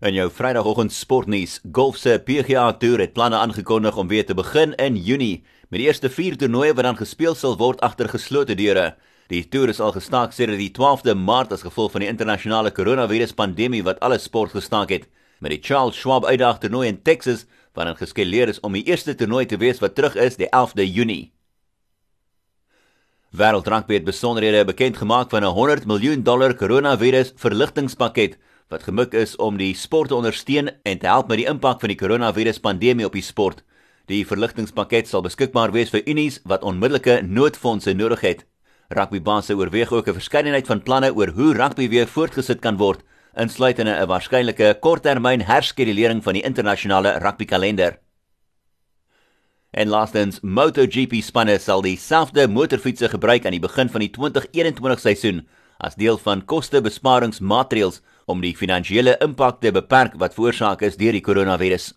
In jou Vrydagoggend sportnuus, Golf se PGA Tour het planne aangekondig om weer te begin in Junie met die eerste 4 toernooie wat dan gespeel sal word agter geslote deure. Die toer is al gestaak sedert die 12de Maart as gevolg van die internasionale koronaviruspandemie wat alle sport gestaak het. Met die Charles Schwab Uitdag toernooi in Texas wat dan geskeduleer is om die eerste toernooi te wees wat terug is die 11de Junie. Wêreldrugby het besonderhede bekend gemaak van 'n 100 miljoen dollar koronavirus verligtingspakket wat gemik is om die sport te ondersteun en te help met die impak van die koronaviruspandemie op die sport. Die verligtingspakket sal beskikbaar wees vir unies wat onmiddellike noodfondse nodig het. Rugbybaas oorweeg ook 'n verskeidenheid van planne oor hoe rugby weer voortgesit kan word, insluitende 'n waarskynlike korttermyn herskedulering van die internasionale rugbykalender. En laastens, MotoGP spanne sal dieselfde motorfietsse gebruik aan die begin van die 2021 seisoen as deel van kostebesparingsmaatreëls om die finansiële impak te beperk wat veroorsaak is deur die koronavirus.